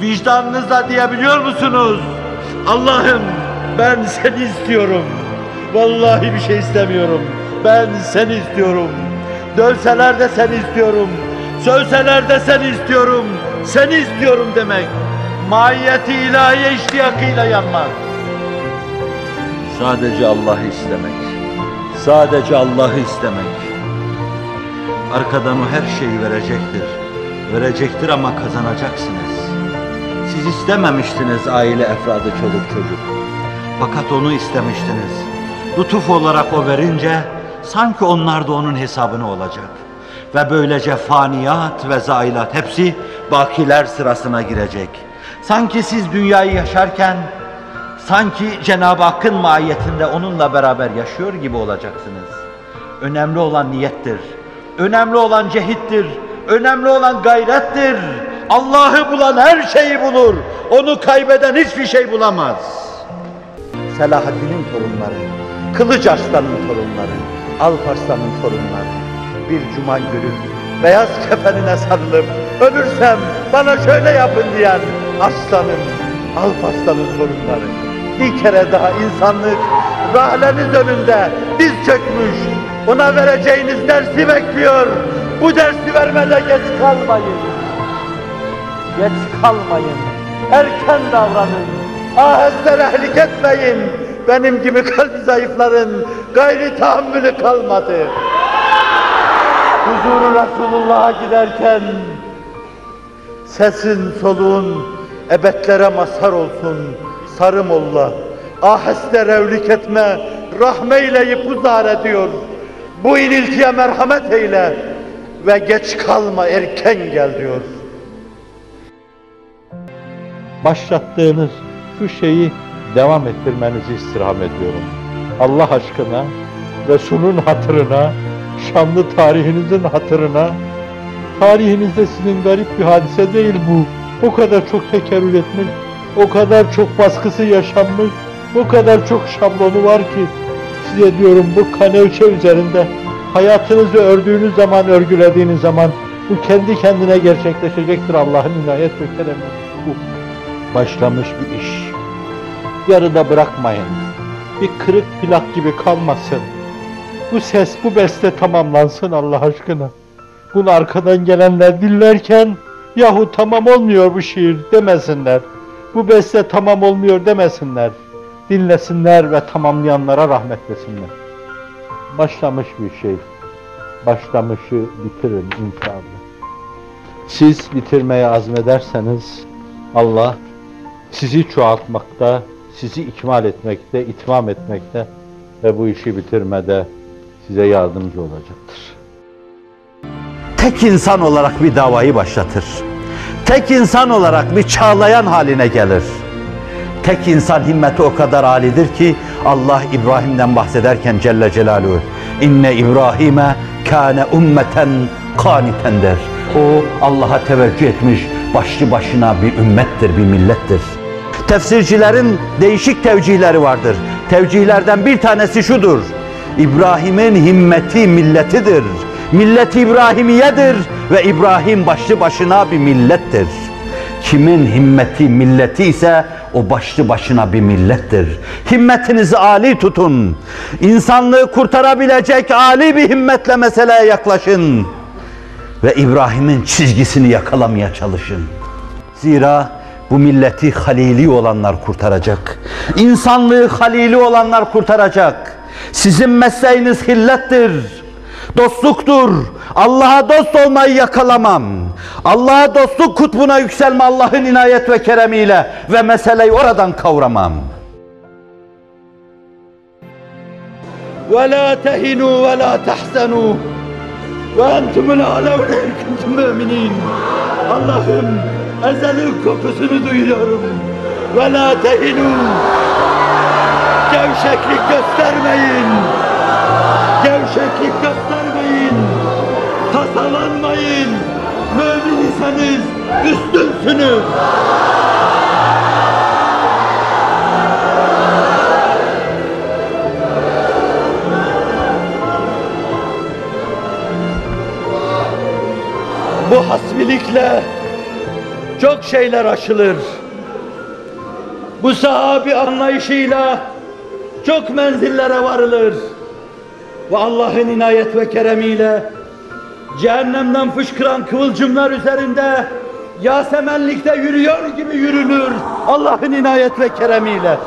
Vicdanınızla diyebiliyor musunuz? Allah'ım ben seni istiyorum. Vallahi bir şey istemiyorum. Ben seni istiyorum. Dövseler de seni istiyorum. Sövseler de seni istiyorum. Seni istiyorum demek. Mahiyeti ilahiye iştiyakıyla yanmak. Sadece Allah'ı istemek. Sadece Allah'ı istemek. Arkadan o her şeyi verecektir. Verecektir ama kazanacaksınız. Siz istememiştiniz aile efradı çoluk çocuk. Fakat onu istemiştiniz. Lütuf olarak o verince sanki onlar da onun hesabını olacak. Ve böylece faniyat ve zailat hepsi bakiler sırasına girecek. Sanki siz dünyayı yaşarken sanki Cenab-ı Hakk'ın mahiyetinde onunla beraber yaşıyor gibi olacaksınız. Önemli olan niyettir. Önemli olan cehittir. Önemli olan gayrettir. Allah'ı bulan her şeyi bulur. Onu kaybeden hiçbir şey bulamaz. Selahaddin'in torunları, Kılıç Arslan'ın torunları, Alparslan'ın torunları. Bir cuma günü beyaz kefenine sarılıp ölürsem bana şöyle yapın diyen Arslan'ın, Alparslan'ın torunları. Bir kere daha insanlık rahleniz önünde diz çökmüş. Ona vereceğiniz dersi bekliyor. Bu dersi vermede geç kalmayın. Geç kalmayın. Erken davranın. Aheste rehlik etmeyin. Benim gibi kalbi zayıfların gayri tahammülü kalmadı. Huzuru Resulullah'a giderken sesin soluğun ebedlere mazhar olsun sarı molla. Aheste revlik etme, rahmeyleyip uzar ediyor. Bu iniltiye merhamet eyle ve geç kalma erken gel diyor. Başlattığınız şu şeyi devam ettirmenizi istirham ediyorum. Allah aşkına, Resul'ün hatırına, şanlı tarihinizin hatırına, tarihinizde sizin garip bir hadise değil bu. O kadar çok tekerrür etmiş, o kadar çok baskısı yaşanmış, o kadar çok şablonu var ki, size diyorum bu kanevçe üzerinde hayatınızı ördüğünüz zaman, örgülediğiniz zaman bu kendi kendine gerçekleşecektir Allah'ın inayet ve keremi. Bu başlamış bir iş. Yarıda bırakmayın. Bir kırık plak gibi kalmasın. Bu ses, bu beste tamamlansın Allah aşkına. Bunu arkadan gelenler dinlerken yahu tamam olmuyor bu şiir demesinler. Bu beste tamam olmuyor demesinler. Dinlesinler ve tamamlayanlara rahmetlesinler. Başlamış bir şey. Başlamışı bitirin inşallah. Siz bitirmeye azmederseniz Allah sizi çoğaltmakta, sizi ikmal etmekte, itmam etmekte ve bu işi bitirmede size yardımcı olacaktır. tek insan olarak bir davayı başlatır. Tek insan olarak bir çağlayan haline gelir. Tek insan himmeti o kadar alidir ki Allah İbrahim'den bahsederken Celle Celaluhu inne İbrahim'e kâne ummeten kaniten der. O Allah'a teveccüh etmiş başlı başına bir ümmettir, bir millettir. Tefsircilerin değişik tevcihleri vardır. Tevcihlerden bir tanesi şudur. İbrahim'in himmeti milletidir. Millet İbrahimiyedir ve İbrahim başlı başına bir millettir. Kimin himmeti milleti ise o başlı başına bir millettir. Himmetinizi âli tutun. İnsanlığı kurtarabilecek âli bir himmetle meseleye yaklaşın. Ve İbrahim'in çizgisini yakalamaya çalışın. Zira bu milleti halili olanlar kurtaracak. İnsanlığı halili olanlar kurtaracak. Sizin mesleğiniz hillettir. Dostluktur. Allah'a dost olmayı yakalamam. Allah'a dostluk kutbuna yükselme Allah'ın inayet ve keremiyle ve meseleyi oradan kavramam. وَلَا تَهِنُوا وَلَا تَحْزَنُوا وَاَنْتُمُ الْعَلَوْنَ كُنْتُمْ مُؤْمِنِينَ Allah'ım ezelin kokusunu duyuyorum. Ve la tehinu. Gevşeklik göstermeyin. Gevşeklik göstermeyin. Tasalanmayın. Mümin iseniz üstünsünüz. bu hasbilikle çok şeyler aşılır. Bu sahabi anlayışıyla çok menzillere varılır. Ve Allah'ın inayet ve keremiyle cehennemden fışkıran kıvılcımlar üzerinde Yasemenlikte yürüyor gibi yürünür Allah'ın inayet ve keremiyle.